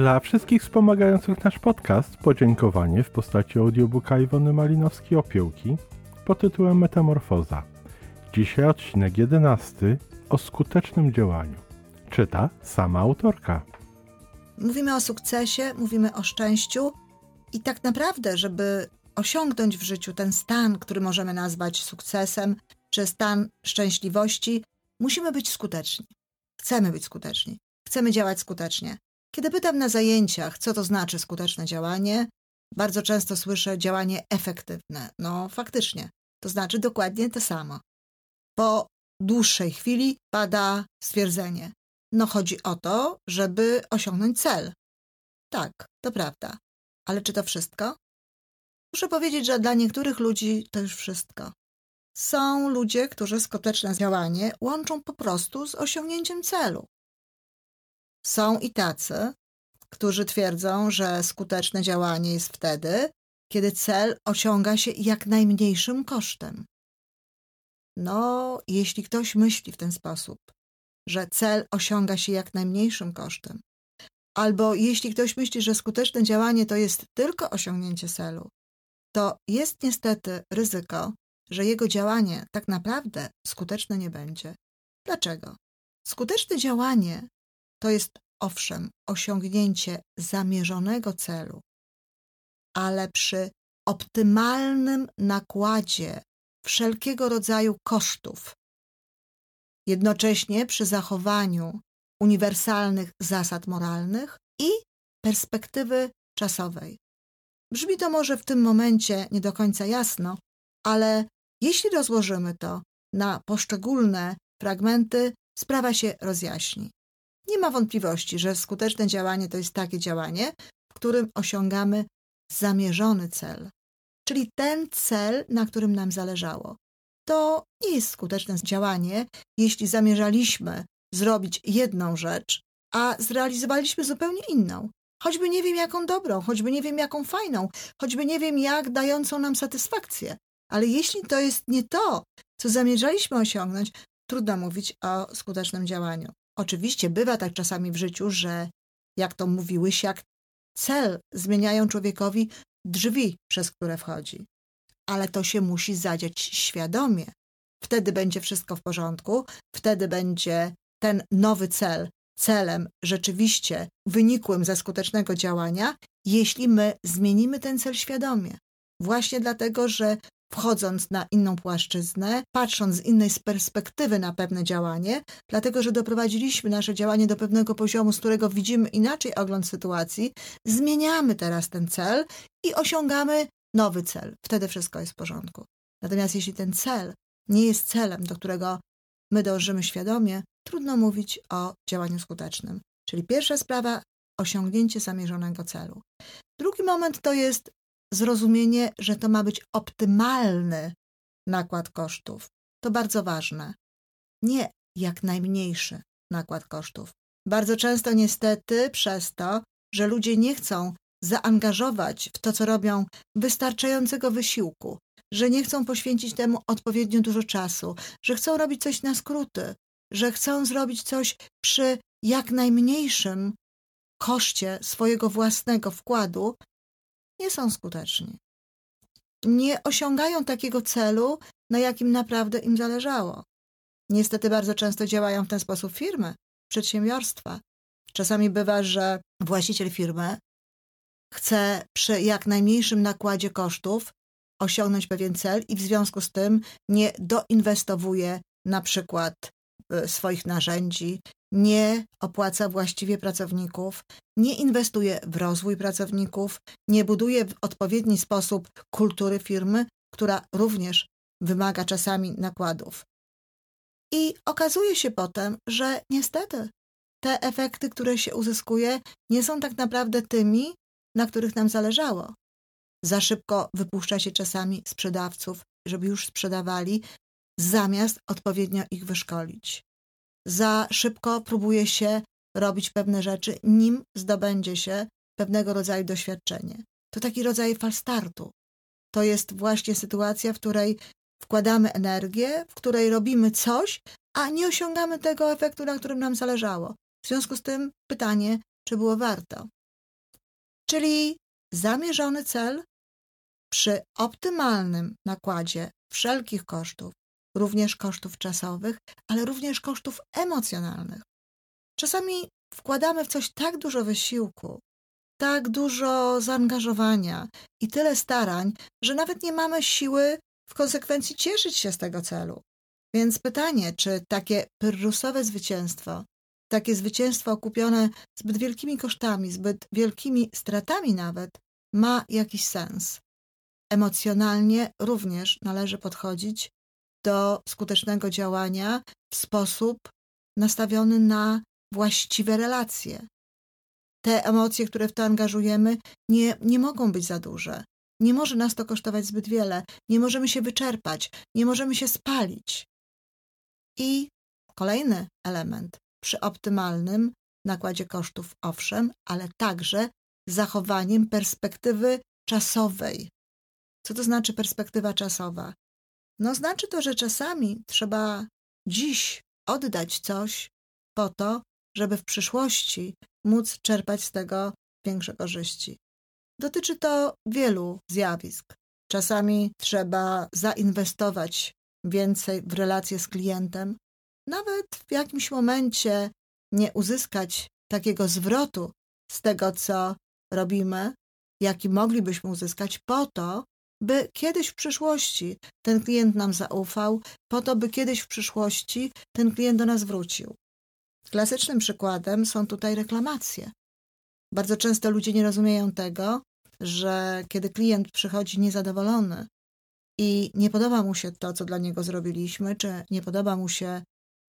Dla wszystkich wspomagających nasz podcast podziękowanie w postaci audiobooka Iwony Malinowskiej-Opiełki pod tytułem Metamorfoza. Dzisiaj odcinek 11 o skutecznym działaniu. Czyta sama autorka. Mówimy o sukcesie, mówimy o szczęściu i tak naprawdę, żeby osiągnąć w życiu ten stan, który możemy nazwać sukcesem, czy stan szczęśliwości, musimy być skuteczni. Chcemy być skuteczni. Chcemy działać skutecznie. Kiedy pytam na zajęciach, co to znaczy skuteczne działanie, bardzo często słyszę działanie efektywne. No, faktycznie, to znaczy dokładnie to samo. Po dłuższej chwili pada stwierdzenie: No, chodzi o to, żeby osiągnąć cel. Tak, to prawda. Ale czy to wszystko? Muszę powiedzieć, że dla niektórych ludzi to już wszystko. Są ludzie, którzy skuteczne działanie łączą po prostu z osiągnięciem celu. Są i tacy, którzy twierdzą, że skuteczne działanie jest wtedy, kiedy cel osiąga się jak najmniejszym kosztem. No, jeśli ktoś myśli w ten sposób, że cel osiąga się jak najmniejszym kosztem, albo jeśli ktoś myśli, że skuteczne działanie to jest tylko osiągnięcie celu, to jest niestety ryzyko, że jego działanie tak naprawdę skuteczne nie będzie. Dlaczego? Skuteczne działanie to jest owszem osiągnięcie zamierzonego celu, ale przy optymalnym nakładzie wszelkiego rodzaju kosztów, jednocześnie przy zachowaniu uniwersalnych zasad moralnych i perspektywy czasowej. Brzmi to może w tym momencie nie do końca jasno, ale jeśli rozłożymy to na poszczególne fragmenty, sprawa się rozjaśni. Nie ma wątpliwości, że skuteczne działanie to jest takie działanie, w którym osiągamy zamierzony cel, czyli ten cel, na którym nam zależało. To nie jest skuteczne działanie, jeśli zamierzaliśmy zrobić jedną rzecz, a zrealizowaliśmy zupełnie inną. Choćby nie wiem jaką dobrą, choćby nie wiem jaką fajną, choćby nie wiem jak dającą nam satysfakcję. Ale jeśli to jest nie to, co zamierzaliśmy osiągnąć, trudno mówić o skutecznym działaniu. Oczywiście bywa tak czasami w życiu, że jak to mówiłeś, jak cel zmieniają człowiekowi drzwi, przez które wchodzi. Ale to się musi zadziać świadomie. Wtedy będzie wszystko w porządku, wtedy będzie ten nowy cel celem rzeczywiście wynikłym ze skutecznego działania, jeśli my zmienimy ten cel świadomie. Właśnie dlatego, że wchodząc na inną płaszczyznę, patrząc z innej perspektywy na pewne działanie, dlatego że doprowadziliśmy nasze działanie do pewnego poziomu, z którego widzimy inaczej ogląd sytuacji, zmieniamy teraz ten cel i osiągamy nowy cel. Wtedy wszystko jest w porządku. Natomiast jeśli ten cel nie jest celem, do którego my dążymy świadomie, trudno mówić o działaniu skutecznym. Czyli pierwsza sprawa osiągnięcie zamierzonego celu. Drugi moment to jest zrozumienie, że to ma być optymalny nakład kosztów. To bardzo ważne. Nie jak najmniejszy nakład kosztów. Bardzo często niestety przez to, że ludzie nie chcą zaangażować w to, co robią, wystarczającego wysiłku, że nie chcą poświęcić temu odpowiednio dużo czasu, że chcą robić coś na skróty, że chcą zrobić coś przy jak najmniejszym koszcie swojego własnego wkładu, nie są skuteczni. Nie osiągają takiego celu, na jakim naprawdę im zależało. Niestety bardzo często działają w ten sposób firmy, przedsiębiorstwa. Czasami bywa, że właściciel firmy chce przy jak najmniejszym nakładzie kosztów osiągnąć pewien cel i w związku z tym nie doinwestowuje na przykład y, swoich narzędzi, nie opłaca właściwie pracowników, nie inwestuje w rozwój pracowników, nie buduje w odpowiedni sposób kultury firmy, która również wymaga czasami nakładów. I okazuje się potem, że niestety te efekty, które się uzyskuje, nie są tak naprawdę tymi, na których nam zależało. Za szybko wypuszcza się czasami sprzedawców, żeby już sprzedawali, zamiast odpowiednio ich wyszkolić za szybko próbuje się robić pewne rzeczy, nim zdobędzie się pewnego rodzaju doświadczenie. To taki rodzaj falstartu. To jest właśnie sytuacja, w której wkładamy energię, w której robimy coś, a nie osiągamy tego efektu, na którym nam zależało. W związku z tym pytanie, czy było warto. Czyli zamierzony cel przy optymalnym nakładzie wszelkich kosztów, również kosztów czasowych, ale również kosztów emocjonalnych. Czasami wkładamy w coś tak dużo wysiłku, tak dużo zaangażowania i tyle starań, że nawet nie mamy siły w konsekwencji cieszyć się z tego celu. Więc pytanie, czy takie pyrrusowe zwycięstwo, takie zwycięstwo okupione zbyt wielkimi kosztami, zbyt wielkimi stratami nawet, ma jakiś sens. Emocjonalnie również należy podchodzić do skutecznego działania w sposób nastawiony na właściwe relacje. Te emocje, które w to angażujemy, nie, nie mogą być za duże. Nie może nas to kosztować zbyt wiele, nie możemy się wyczerpać, nie możemy się spalić. I kolejny element przy optymalnym nakładzie kosztów, owszem, ale także zachowaniem perspektywy czasowej. Co to znaczy perspektywa czasowa? No, znaczy to, że czasami trzeba dziś oddać coś po to, żeby w przyszłości móc czerpać z tego większe korzyści. Dotyczy to wielu zjawisk. Czasami trzeba zainwestować więcej w relacje z klientem, nawet w jakimś momencie nie uzyskać takiego zwrotu z tego, co robimy, jaki moglibyśmy uzyskać po to, by kiedyś w przyszłości ten klient nam zaufał, po to, by kiedyś w przyszłości ten klient do nas wrócił. Klasycznym przykładem są tutaj reklamacje. Bardzo często ludzie nie rozumieją tego, że kiedy klient przychodzi niezadowolony i nie podoba mu się to, co dla niego zrobiliśmy, czy nie podoba mu się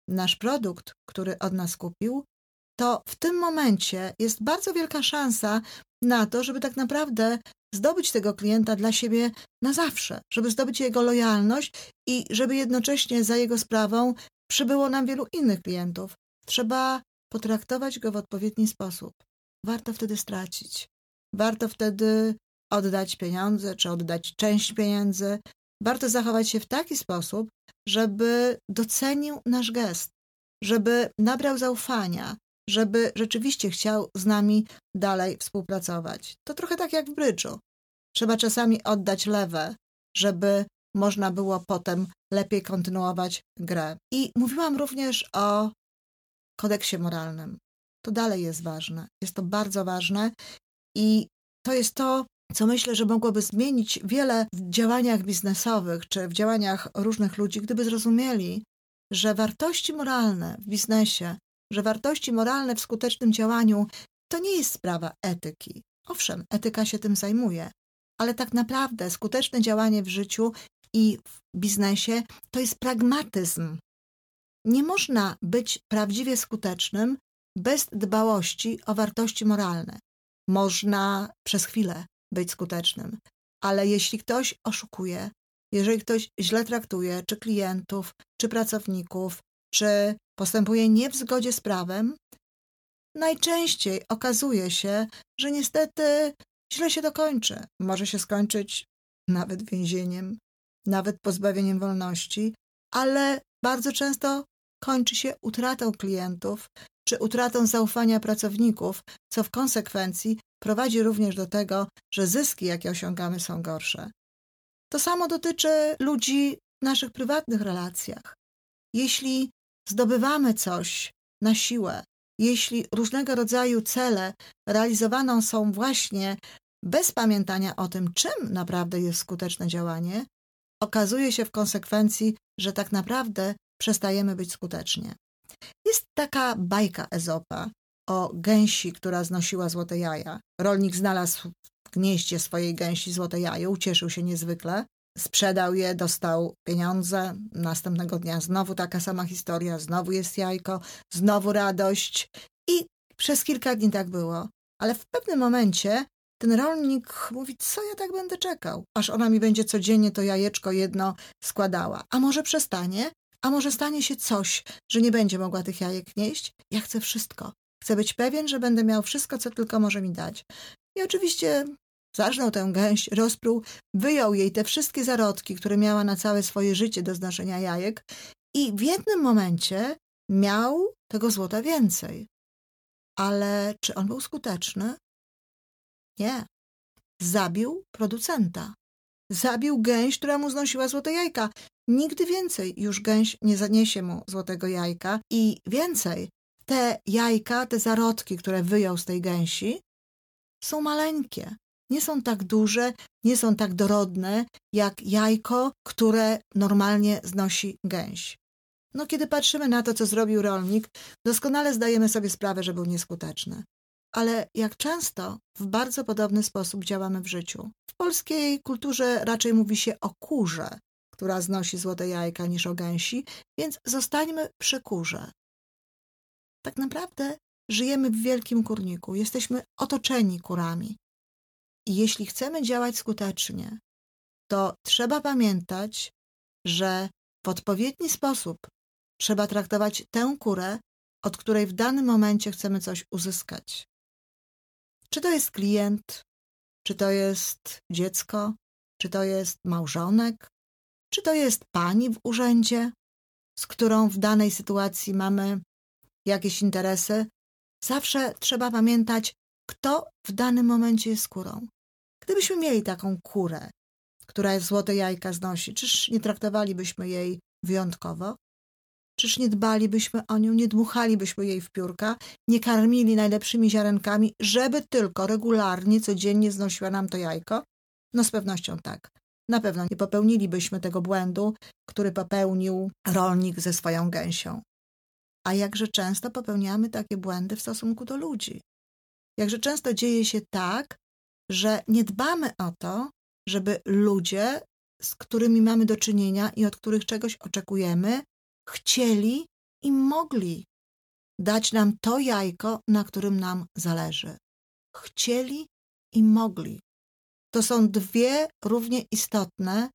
nasz produkt, który od nas kupił, to w tym momencie jest bardzo wielka szansa na to, żeby tak naprawdę zdobyć tego klienta dla siebie na zawsze, żeby zdobyć jego lojalność i żeby jednocześnie za jego sprawą przybyło nam wielu innych klientów. Trzeba potraktować go w odpowiedni sposób. Warto wtedy stracić. Warto wtedy oddać pieniądze, czy oddać część pieniędzy. Warto zachować się w taki sposób, żeby docenił nasz gest, żeby nabrał zaufania, żeby rzeczywiście chciał z nami dalej współpracować. To trochę tak jak w brydżu. Trzeba czasami oddać lewe, żeby można było potem lepiej kontynuować grę. I mówiłam również o kodeksie moralnym. To dalej jest ważne. Jest to bardzo ważne i to jest to, co myślę, że mogłoby zmienić wiele w działaniach biznesowych czy w działaniach różnych ludzi, gdyby zrozumieli, że wartości moralne w biznesie, że wartości moralne w skutecznym działaniu to nie jest sprawa etyki. Owszem, etyka się tym zajmuje, ale tak naprawdę skuteczne działanie w życiu i w biznesie to jest pragmatyzm. Nie można być prawdziwie skutecznym bez dbałości o wartości moralne. Można przez chwilę być skutecznym, ale jeśli ktoś oszukuje, jeżeli ktoś źle traktuje czy klientów, czy pracowników, czy postępuje nie w zgodzie z prawem, najczęściej okazuje się, że niestety źle się dokończy. Może się skończyć nawet więzieniem, nawet pozbawieniem wolności, ale bardzo często kończy się utratą klientów czy utratą zaufania pracowników, co w konsekwencji prowadzi również do tego, że zyski, jakie osiągamy, są gorsze. To samo dotyczy ludzi w naszych prywatnych relacjach. Jeśli zdobywamy coś na siłę, jeśli różnego rodzaju cele realizowane są właśnie bez pamiętania o tym, czym naprawdę jest skuteczne działanie, okazuje się w konsekwencji, że tak naprawdę przestajemy być skuteczni. Jest taka bajka Ezopa o gęsi, która znosiła złote jaja. Rolnik znalazł w gnieździe swojej gęsi złote jajo, ucieszył się niezwykle, sprzedał je, dostał pieniądze. Następnego dnia znowu taka sama historia, znowu jest jajko, znowu radość. I przez kilka dni tak było. Ale w pewnym momencie ten rolnik mówi, co ja tak będę czekał, aż ona mi będzie codziennie to jajeczko jedno składała. A może przestanie? A może stanie się coś, że nie będzie mogła tych jajek nieść? Ja chcę wszystko. Chcę być pewien, że będę miał wszystko, co tylko może mi dać. I oczywiście zarżnął tę gęś, rozpruł, wyjął jej te wszystkie zarodki, które miała na całe swoje życie do znoszenia jajek i w jednym momencie miał tego złota więcej. Ale czy on był skuteczny? Nie. Zabił producenta. Zabił gęś, która mu znosiła złote jajka. Nigdy więcej już gęś nie zaniesie mu złotego jajka i więcej, te jajka, te zarodki, które wyjął z tej gęsi, są maleńkie. Nie są tak duże, nie są tak dorodne jak jajko, które normalnie znosi gęś. No, kiedy patrzymy na to, co zrobił rolnik, doskonale zdajemy sobie sprawę, że był nieskuteczny. Ale jak często w bardzo podobny sposób działamy w życiu. W polskiej kulturze raczej mówi się o kurze, która znosi złote jajka, niż o gęsi, więc zostańmy przy kurze. Tak naprawdę żyjemy w wielkim kurniku, jesteśmy otoczeni kurami. I jeśli chcemy działać skutecznie, to trzeba pamiętać, że w odpowiedni sposób trzeba traktować tę kurę, od której w danym momencie chcemy coś uzyskać. Czy to jest klient, czy to jest dziecko, czy to jest małżonek, czy to jest pani w urzędzie, z którą w danej sytuacji mamy jakieś interesy, zawsze trzeba pamiętać, kto w danym momencie jest kurą. Gdybyśmy mieli taką kurę, która złote jajka znosi, czyż nie traktowalibyśmy jej wyjątkowo? Czyż nie dbalibyśmy o nią, nie dmuchalibyśmy jej w piórka, nie karmili najlepszymi ziarenkami, żeby tylko regularnie, codziennie znosiła nam to jajko? No z pewnością tak. Na pewno nie popełnilibyśmy tego błędu, który popełnił rolnik ze swoją gęsią. A jakże często popełniamy takie błędy w stosunku do ludzi. Jakże często dzieje się tak, że nie dbamy o to, żeby ludzie, z którymi mamy do czynienia i od których czegoś oczekujemy, chcieli i mogli dać nam to jajko, na którym nam zależy. Chcieli i mogli. To są dwie równie istotne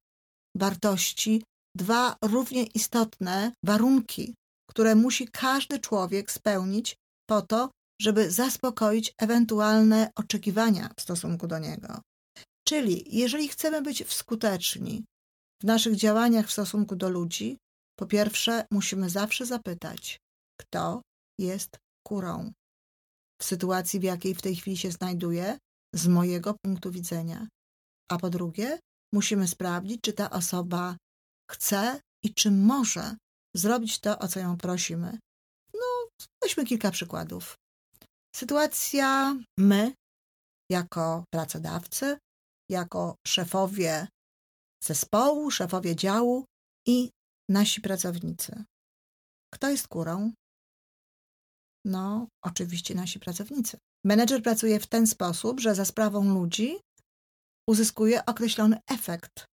wartości, dwa równie istotne warunki, które musi każdy człowiek spełnić po to, żeby zaspokoić ewentualne oczekiwania w stosunku do niego. Czyli jeżeli chcemy być skuteczni w naszych działaniach w stosunku do ludzi, po pierwsze musimy zawsze zapytać, kto jest kurą w sytuacji, w jakiej w tej chwili się znajduje, z mojego punktu widzenia. A po drugie, musimy sprawdzić, czy ta osoba chce i czy może zrobić to, o co ją prosimy. No, weźmy kilka przykładów. Sytuacja my, jako pracodawcy, jako szefowie zespołu, szefowie działu i nasi pracownicy. Kto jest kurą? No, oczywiście nasi pracownicy. Menedżer pracuje w ten sposób, że za sprawą ludzi uzyskuje określony efekt.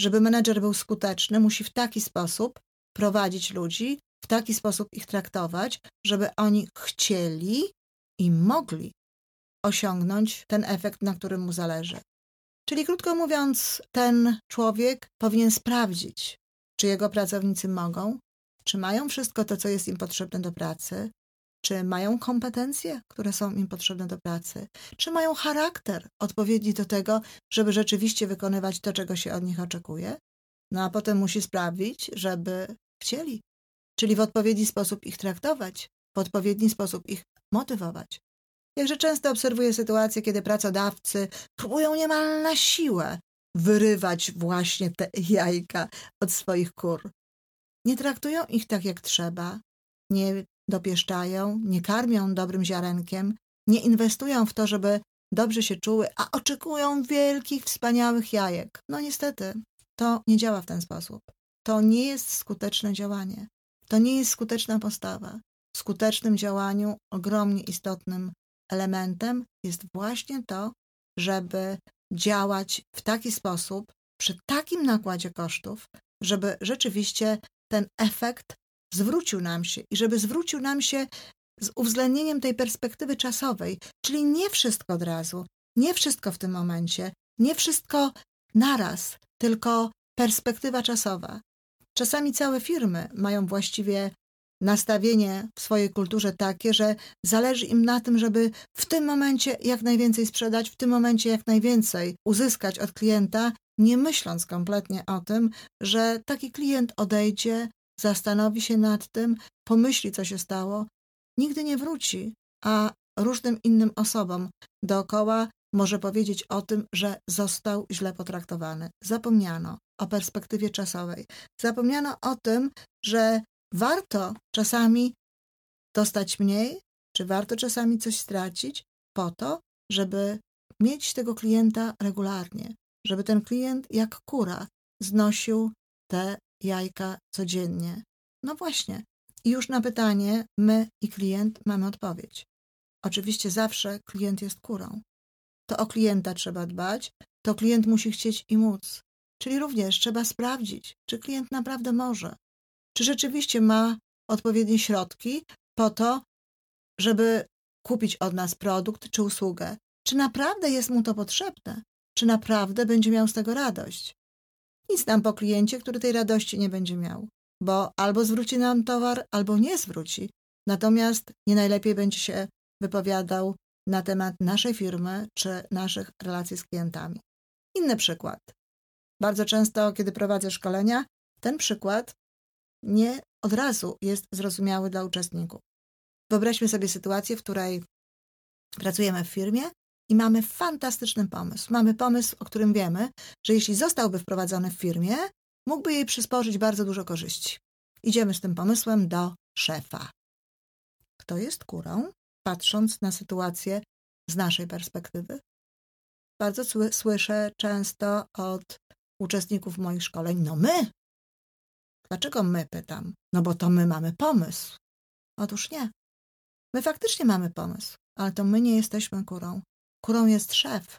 Żeby menedżer był skuteczny, musi w taki sposób prowadzić ludzi, w taki sposób ich traktować, żeby oni chcieli i mogli osiągnąć ten efekt, na którym mu zależy. Czyli krótko mówiąc, ten człowiek powinien sprawdzić, czy jego pracownicy mogą, czy mają wszystko to, co jest im potrzebne do pracy, czy mają kompetencje, które są im potrzebne do pracy, czy mają charakter odpowiedni do tego, żeby rzeczywiście wykonywać to, czego się od nich oczekuje. No a potem musi sprawić, żeby chcieli, czyli w odpowiedni sposób ich traktować, w odpowiedni sposób ich motywować. Jakże często obserwuję sytuacje, kiedy pracodawcy próbują niemal na siłę wyrywać właśnie te jajka od swoich kur. Nie traktują ich tak jak trzeba, nie dopieszczają, nie karmią dobrym ziarenkiem, nie inwestują w to, żeby dobrze się czuły, a oczekują wielkich, wspaniałych jajek. No niestety, to nie działa w ten sposób. To nie jest skuteczne działanie. To nie jest skuteczna postawa. Skutecznym działaniu ogromnie istotnym elementem jest właśnie to, żeby działać w taki sposób, przy takim nakładzie kosztów, żeby rzeczywiście ten efekt zwrócił nam się i żeby zwrócił nam się z uwzględnieniem tej perspektywy czasowej, czyli nie wszystko od razu, nie wszystko w tym momencie, nie wszystko naraz, tylko perspektywa czasowa. Czasami całe firmy mają właściwie nastawienie w swojej kulturze takie, że zależy im na tym, żeby w tym momencie jak najwięcej sprzedać, w tym momencie jak najwięcej uzyskać od klienta, nie myśląc kompletnie o tym, że taki klient odejdzie, zastanowi się nad tym, pomyśli, co się stało, nigdy nie wróci, a różnym innym osobom dookoła może powiedzieć o tym, że został źle potraktowany. Zapomniano o perspektywie czasowej. Zapomniano o tym, że warto czasami dostać mniej, czy warto czasami coś stracić po to, żeby mieć tego klienta regularnie, żeby ten klient jak kura znosił te jajka codziennie. No właśnie. I już na pytanie my i klient mamy odpowiedź. Oczywiście zawsze klient jest kurą. To o klienta trzeba dbać, to klient musi chcieć i móc. Czyli również trzeba sprawdzić, czy klient naprawdę może, czy rzeczywiście ma odpowiednie środki po to, żeby kupić od nas produkt czy usługę. Czy naprawdę jest mu to potrzebne? Czy naprawdę będzie miał z tego radość? Nic nam po kliencie, który tej radości nie będzie miał, bo albo zwróci nam towar, albo nie zwróci. Natomiast nie najlepiej będzie się wypowiadał na temat naszej firmy czy naszych relacji z klientami. Inny przykład. Bardzo często, kiedy prowadzę szkolenia, ten przykład nie od razu jest zrozumiały dla uczestników. Wyobraźmy sobie sytuację, w której pracujemy w firmie i mamy fantastyczny pomysł. Mamy pomysł, o którym wiemy, że jeśli zostałby wprowadzony w firmie, mógłby jej przysporzyć bardzo dużo korzyści. Idziemy z tym pomysłem do szefa. Kto jest kurą? Patrząc na sytuację z naszej perspektywy. Bardzo słyszę często od uczestników moich szkoleń, no my. Dlaczego my pytam? No bo to my mamy pomysł. Otóż nie. My faktycznie mamy pomysł, ale to my nie jesteśmy kurą. Kurą jest szef,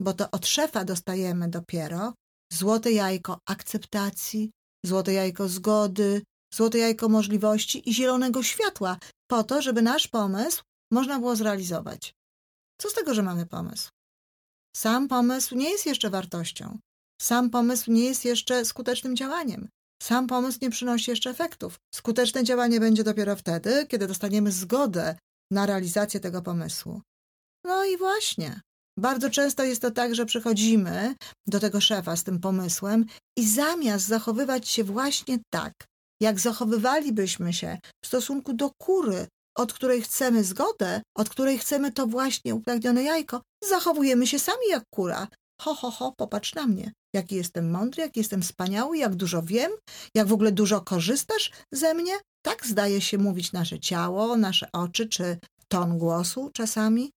bo to od szefa dostajemy dopiero złote jajko akceptacji, złote jajko zgody, złote jajko możliwości i zielonego światła, po to, żeby nasz pomysł można było zrealizować. Co z tego, że mamy pomysł? Sam pomysł nie jest jeszcze wartością. Sam pomysł nie jest jeszcze skutecznym działaniem. Sam pomysł nie przynosi jeszcze efektów. Skuteczne działanie będzie dopiero wtedy, kiedy dostaniemy zgodę na realizację tego pomysłu. No i właśnie. Bardzo często jest to tak, że przychodzimy do tego szefa z tym pomysłem i zamiast zachowywać się właśnie tak, jak zachowywalibyśmy się w stosunku do kury, od której chcemy zgodę, od której chcemy to właśnie upragnione jajko, zachowujemy się sami jak kura. Ho, ho, ho, popatrz na mnie. Jaki jestem mądry, jak jestem wspaniały, jak dużo wiem, jak w ogóle dużo korzystasz ze mnie. Tak zdaje się mówić nasze ciało, nasze oczy czy ton głosu czasami.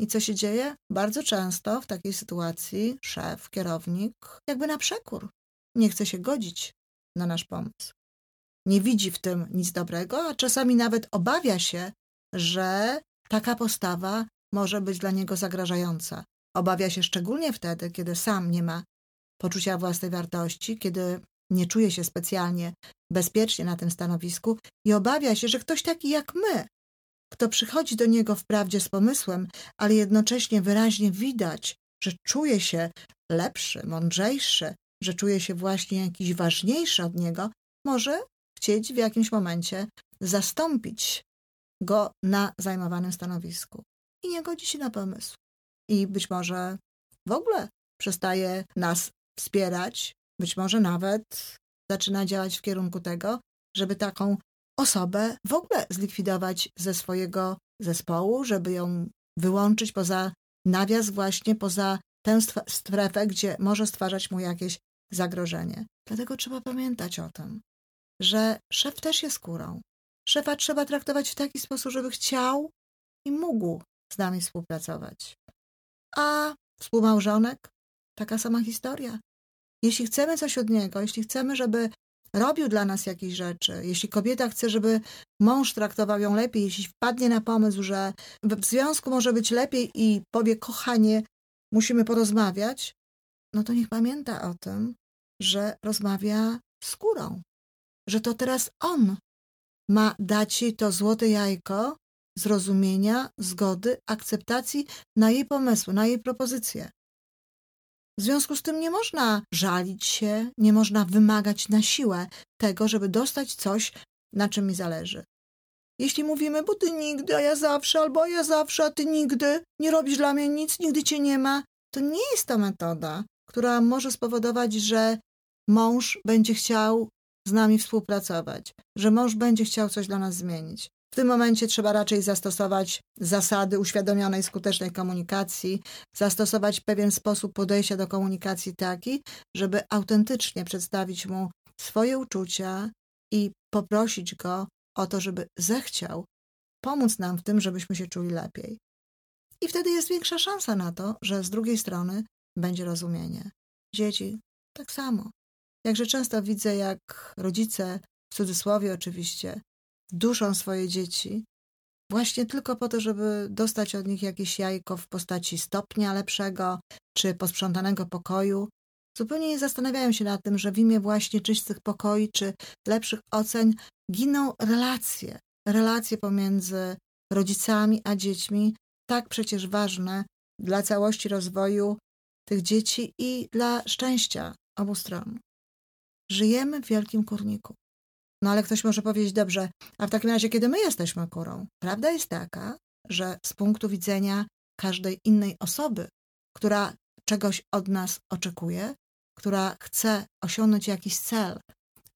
I co się dzieje? Bardzo często w takiej sytuacji szef, kierownik, jakby na przekór, nie chce się godzić na nasz pomysł. Nie widzi w tym nic dobrego, a czasami nawet obawia się, że taka postawa może być dla niego zagrażająca. Obawia się szczególnie wtedy, kiedy sam nie ma poczucia własnej wartości, kiedy nie czuje się specjalnie bezpiecznie na tym stanowisku i obawia się, że ktoś taki jak my kto przychodzi do niego wprawdzie z pomysłem, ale jednocześnie wyraźnie widać, że czuje się lepszy, mądrzejszy, że czuje się właśnie jakiś ważniejszy od niego, może chcieć w jakimś momencie zastąpić go na zajmowanym stanowisku. I nie godzi się na pomysł. I być może w ogóle przestaje nas wspierać, być może nawet zaczyna działać w kierunku tego, żeby taką osobę w ogóle zlikwidować ze swojego zespołu, żeby ją wyłączyć poza nawias, właśnie poza tę strefę, gdzie może stwarzać mu jakieś zagrożenie. Dlatego trzeba pamiętać o tym, że szef też jest kurą. Szefa trzeba traktować w taki sposób, żeby chciał i mógł z nami współpracować. A współmałżonek? Taka sama historia. Jeśli chcemy coś od niego, jeśli chcemy, żeby robił dla nas jakieś rzeczy, jeśli kobieta chce, żeby mąż traktował ją lepiej, jeśli wpadnie na pomysł, że w związku może być lepiej i powie, kochanie, musimy porozmawiać, no to niech pamięta o tym, że rozmawia z kurą, że to teraz on ma dać jej to złote jajko zrozumienia, zgody, akceptacji na jej pomysły, na jej propozycje. W związku z tym nie można żalić się, nie można wymagać na siłę tego, żeby dostać coś, na czym mi zależy. Jeśli mówimy, bo ty nigdy, a ja zawsze, albo ja zawsze, a ty nigdy, nie robisz dla mnie nic, nigdy cię nie ma, to nie jest to metoda, która może spowodować, że mąż będzie chciał z nami współpracować, że mąż będzie chciał coś dla nas zmienić. W tym momencie trzeba raczej zastosować zasady uświadomionej, skutecznej komunikacji, zastosować pewien sposób podejścia do komunikacji taki, żeby autentycznie przedstawić mu swoje uczucia i poprosić go o to, żeby zechciał pomóc nam w tym, żebyśmy się czuli lepiej. I wtedy jest większa szansa na to, że z drugiej strony będzie rozumienie. Dzieci tak samo. Jakże często widzę, jak rodzice, w cudzysłowie oczywiście, duszą swoje dzieci, właśnie tylko po to, żeby dostać od nich jakieś jajko w postaci stopnia lepszego czy posprzątanego pokoju. Zupełnie nie zastanawiają się nad tym, że w imię właśnie czystych pokoi czy lepszych ocen giną relacje. Relacje pomiędzy rodzicami a dziećmi, tak przecież ważne dla całości rozwoju tych dzieci i dla szczęścia obu stron. Żyjemy w wielkim kurniku. No ale ktoś może powiedzieć, dobrze, a w takim razie, kiedy my jesteśmy kurą? Prawda jest taka, że z punktu widzenia każdej innej osoby, która czegoś od nas oczekuje, która chce osiągnąć jakiś cel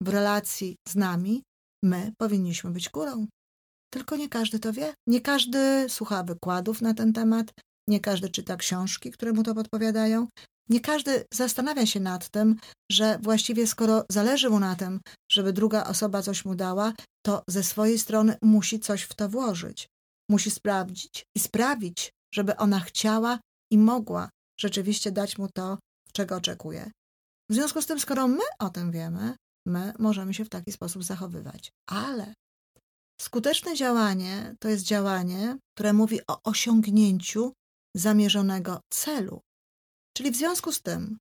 w relacji z nami, my powinniśmy być kurą. Tylko nie każdy to wie. Nie każdy słucha wykładów na ten temat, nie każdy czyta książki, które mu to podpowiadają. Nie każdy zastanawia się nad tym, że właściwie skoro zależy mu na tym, żeby druga osoba coś mu dała, to ze swojej strony musi coś w to włożyć. Musi sprawdzić i sprawić, żeby ona chciała i mogła rzeczywiście dać mu to, czego oczekuje. W związku z tym, skoro my o tym wiemy, my możemy się w taki sposób zachowywać. Ale skuteczne działanie to jest działanie, które mówi o osiągnięciu zamierzonego celu. Czyli w związku z tym,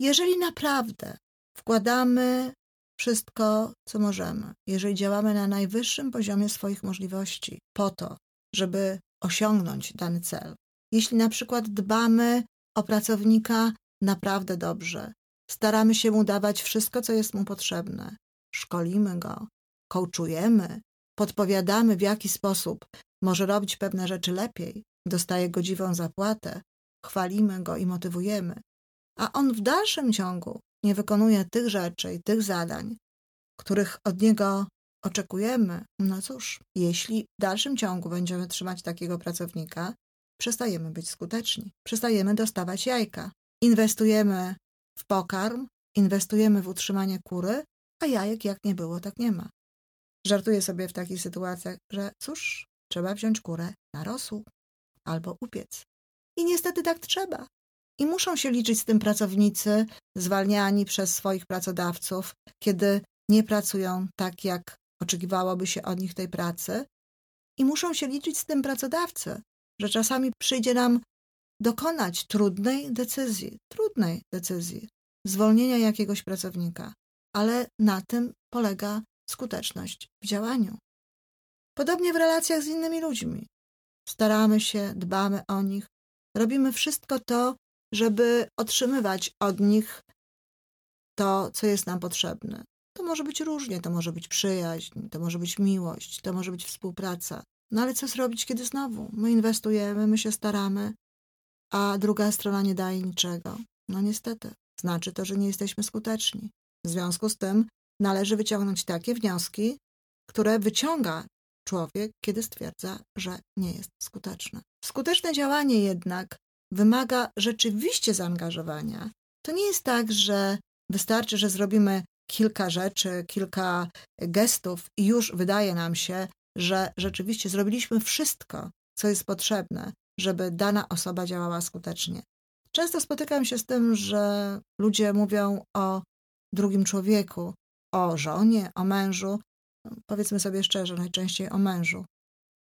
jeżeli naprawdę wkładamy wszystko, co możemy, jeżeli działamy na najwyższym poziomie swoich możliwości po to, żeby osiągnąć dany cel, jeśli na przykład dbamy o pracownika naprawdę dobrze, staramy się mu dawać wszystko, co jest mu potrzebne, szkolimy go, coachujemy, podpowiadamy, w jaki sposób może robić pewne rzeczy lepiej, dostaje godziwą zapłatę, chwalimy go i motywujemy, a on w dalszym ciągu nie wykonuje tych rzeczy i tych zadań, których od niego oczekujemy, no cóż, jeśli w dalszym ciągu będziemy trzymać takiego pracownika, przestajemy być skuteczni, przestajemy dostawać jajka. Inwestujemy w pokarm, inwestujemy w utrzymanie kury, a jajek jak nie było, tak nie ma. Żartuję sobie w takich sytuacjach, że cóż, trzeba wziąć kurę na rosół albo upiec. I niestety tak trzeba. I muszą się liczyć z tym pracownicy zwalniani przez swoich pracodawców, kiedy nie pracują tak, jak oczekiwałoby się od nich tej pracy. I muszą się liczyć z tym pracodawcy, że czasami przyjdzie nam dokonać trudnej decyzji, trudnej decyzji, zwolnienia jakiegoś pracownika, ale na tym polega skuteczność w działaniu. Podobnie w relacjach z innymi ludźmi. Staramy się, dbamy o nich, robimy wszystko to, żeby otrzymywać od nich to, co jest nam potrzebne. To może być różnie, to może być przyjaźń, to może być miłość, to może być współpraca. No ale co zrobić, kiedy znowu my inwestujemy, my się staramy, a druga strona nie daje niczego? No niestety, znaczy to, że nie jesteśmy skuteczni. W związku z tym należy wyciągnąć takie wnioski, które wyciąga człowiek, kiedy stwierdza, że nie jest skuteczny. Skuteczne działanie jednak wymaga rzeczywiście zaangażowania. To nie jest tak, że wystarczy, że zrobimy kilka rzeczy, kilka gestów i już wydaje nam się, że rzeczywiście zrobiliśmy wszystko, co jest potrzebne, żeby dana osoba działała skutecznie. Często spotykam się z tym, że ludzie mówią o drugim człowieku, o żonie, o mężu, powiedzmy sobie szczerze, najczęściej o mężu,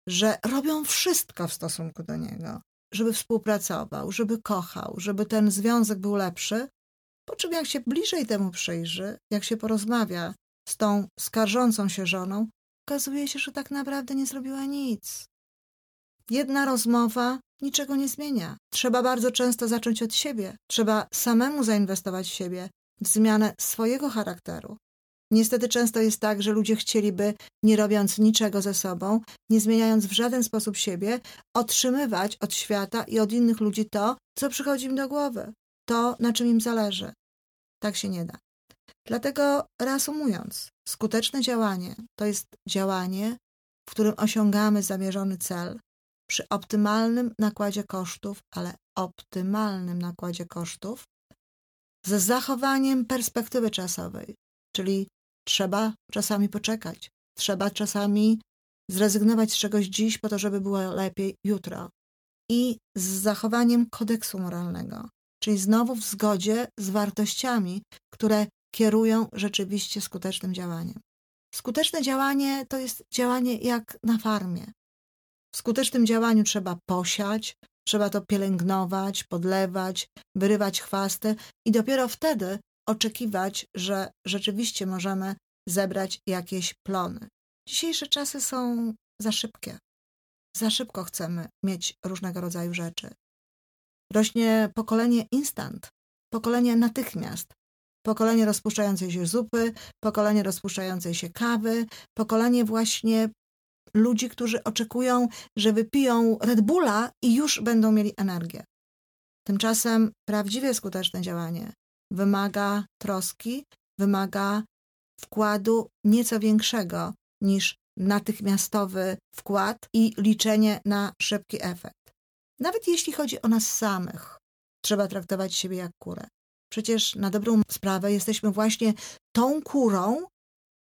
że robią wszystko w stosunku do niego, żeby współpracował, żeby kochał, żeby ten związek był lepszy. Po czym, jak się bliżej temu przyjrzy, jak się porozmawia z tą skarżącą się żoną, okazuje się, że tak naprawdę nie zrobiła nic. Jedna rozmowa niczego nie zmienia. Trzeba bardzo często zacząć od siebie. Trzeba samemu zainwestować w siebie, w zmianę swojego charakteru, Niestety często jest tak, że ludzie chcieliby, nie robiąc niczego ze sobą, nie zmieniając w żaden sposób siebie, otrzymywać od świata i od innych ludzi to, co przychodzi im do głowy, to, na czym im zależy. Tak się nie da. Dlatego, reasumując, skuteczne działanie to jest działanie, w którym osiągamy zamierzony cel, przy optymalnym nakładzie kosztów, ale optymalnym nakładzie kosztów, z zachowaniem perspektywy czasowej, czyli trzeba czasami poczekać, trzeba czasami zrezygnować z czegoś dziś po to, żeby było lepiej jutro. I z zachowaniem kodeksu moralnego, czyli znowu w zgodzie z wartościami, które kierują rzeczywiście skutecznym działaniem. Skuteczne działanie to jest działanie jak na farmie. W skutecznym działaniu trzeba posiać, trzeba to pielęgnować, podlewać, wyrywać chwasty i dopiero wtedy oczekiwać, że rzeczywiście możemy zebrać jakieś plony. Dzisiejsze czasy są za szybkie. Za szybko chcemy mieć różnego rodzaju rzeczy. Rośnie pokolenie instant, pokolenie natychmiast, pokolenie rozpuszczającej się zupy, pokolenie rozpuszczającej się kawy, pokolenie właśnie ludzi, którzy oczekują, że wypiją Red Bulla i już będą mieli energię. Tymczasem prawdziwie skuteczne działanie wymaga troski, wymaga wkładu nieco większego niż natychmiastowy wkład i liczenie na szybki efekt. Nawet jeśli chodzi o nas samych, trzeba traktować siebie jak kurę. Przecież na dobrą sprawę jesteśmy właśnie tą kurą,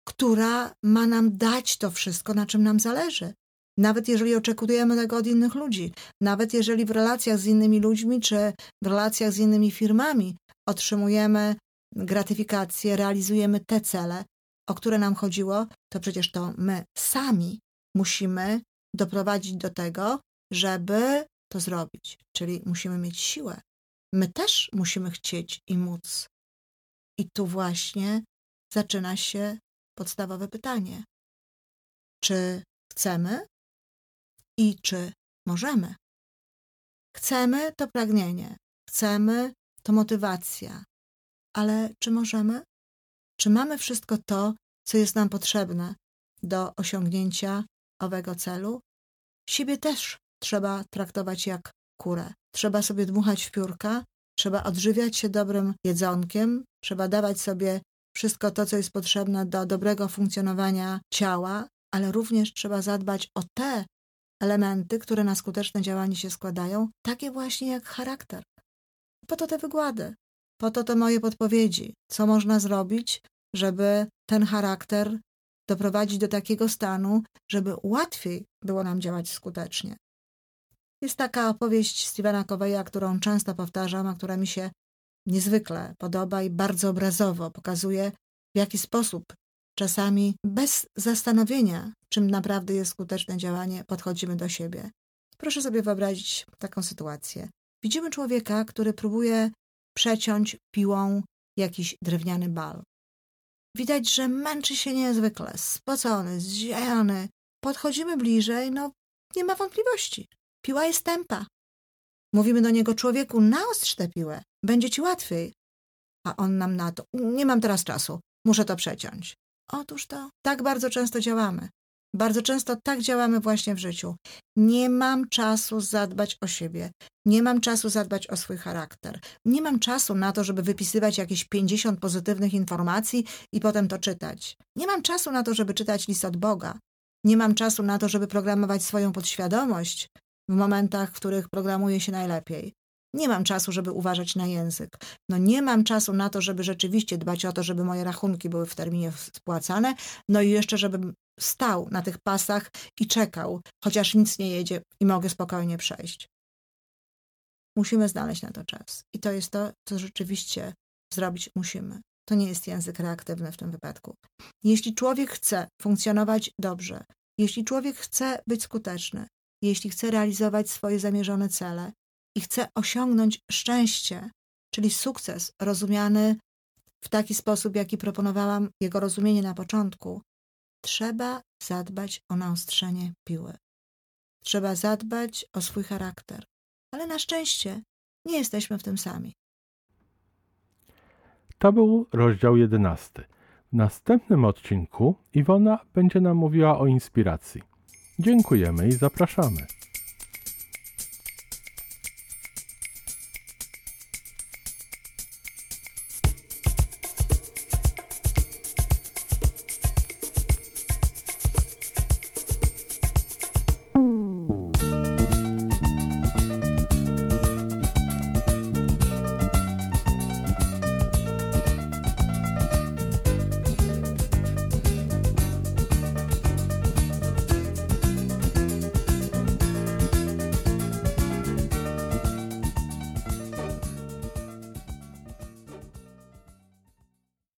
która ma nam dać to wszystko, na czym nam zależy. Nawet jeżeli oczekujemy tego od innych ludzi, nawet jeżeli w relacjach z innymi ludźmi czy w relacjach z innymi firmami otrzymujemy gratyfikację, realizujemy te cele, o które nam chodziło, to przecież to my sami musimy doprowadzić do tego, żeby to zrobić. Czyli musimy mieć siłę. My też musimy chcieć i móc. I tu właśnie zaczyna się podstawowe pytanie: czy chcemy i czy możemy? Chcemy to pragnienie, chcemy to motywacja, ale czy możemy? Czy mamy wszystko to, co jest nam potrzebne do osiągnięcia owego celu? Siebie też trzeba traktować jak kurę. Trzeba sobie dmuchać w piórka, trzeba odżywiać się dobrym jedzonkiem, trzeba dawać sobie wszystko to, co jest potrzebne do dobrego funkcjonowania ciała, ale również trzeba zadbać o te elementy, które na skuteczne działanie się składają, takie właśnie jak charakter. Po to te wygłady, po to te moje podpowiedzi, co można zrobić, żeby ten charakter doprowadzić do takiego stanu, żeby łatwiej było nam działać skutecznie. Jest taka opowieść Stevena Coveya, którą często powtarzam, a która mi się niezwykle podoba i bardzo obrazowo pokazuje, w jaki sposób czasami bez zastanowienia, czym naprawdę jest skuteczne działanie, podchodzimy do siebie. Proszę sobie wyobrazić taką sytuację. Widzimy człowieka, który próbuje przeciąć piłą jakiś drewniany bal. Widać, że męczy się niezwykle, spocony, zziajony. Podchodzimy bliżej, no nie ma wątpliwości. Piła jest tempa. Mówimy do niego, człowieku, naostrz tę piłę, będzie ci łatwiej. A on nam na to, nie mam teraz czasu, muszę to przeciąć. Otóż to, tak bardzo często działamy. Bardzo często tak działamy właśnie w życiu. Nie mam czasu zadbać o siebie. Nie mam czasu zadbać o swój charakter. Nie mam czasu na to, żeby wypisywać jakieś 50 pozytywnych informacji i potem to czytać. Nie mam czasu na to, żeby czytać list od Boga. Nie mam czasu na to, żeby programować swoją podświadomość w momentach, w których programuje się najlepiej. Nie mam czasu, żeby uważać na język. No nie mam czasu na to, żeby rzeczywiście dbać o to, żeby moje rachunki były w terminie spłacane. No i jeszcze, żebym stał na tych pasach i czekał, chociaż nic nie jedzie i mogę spokojnie przejść. Musimy znaleźć na to czas. I to jest to, co rzeczywiście zrobić musimy. To nie jest język reaktywny w tym wypadku. Jeśli człowiek chce funkcjonować dobrze, jeśli człowiek chce być skuteczny, jeśli chce realizować swoje zamierzone cele i chce osiągnąć szczęście, czyli sukces rozumiany w taki sposób, jaki proponowałam jego rozumienie na początku, trzeba zadbać o naostrzenie piły. Trzeba zadbać o swój charakter. Ale na szczęście nie jesteśmy w tym sami. To był rozdział jedenasty. W następnym odcinku Iwona będzie nam mówiła o inspiracji. Dziękujemy i zapraszamy.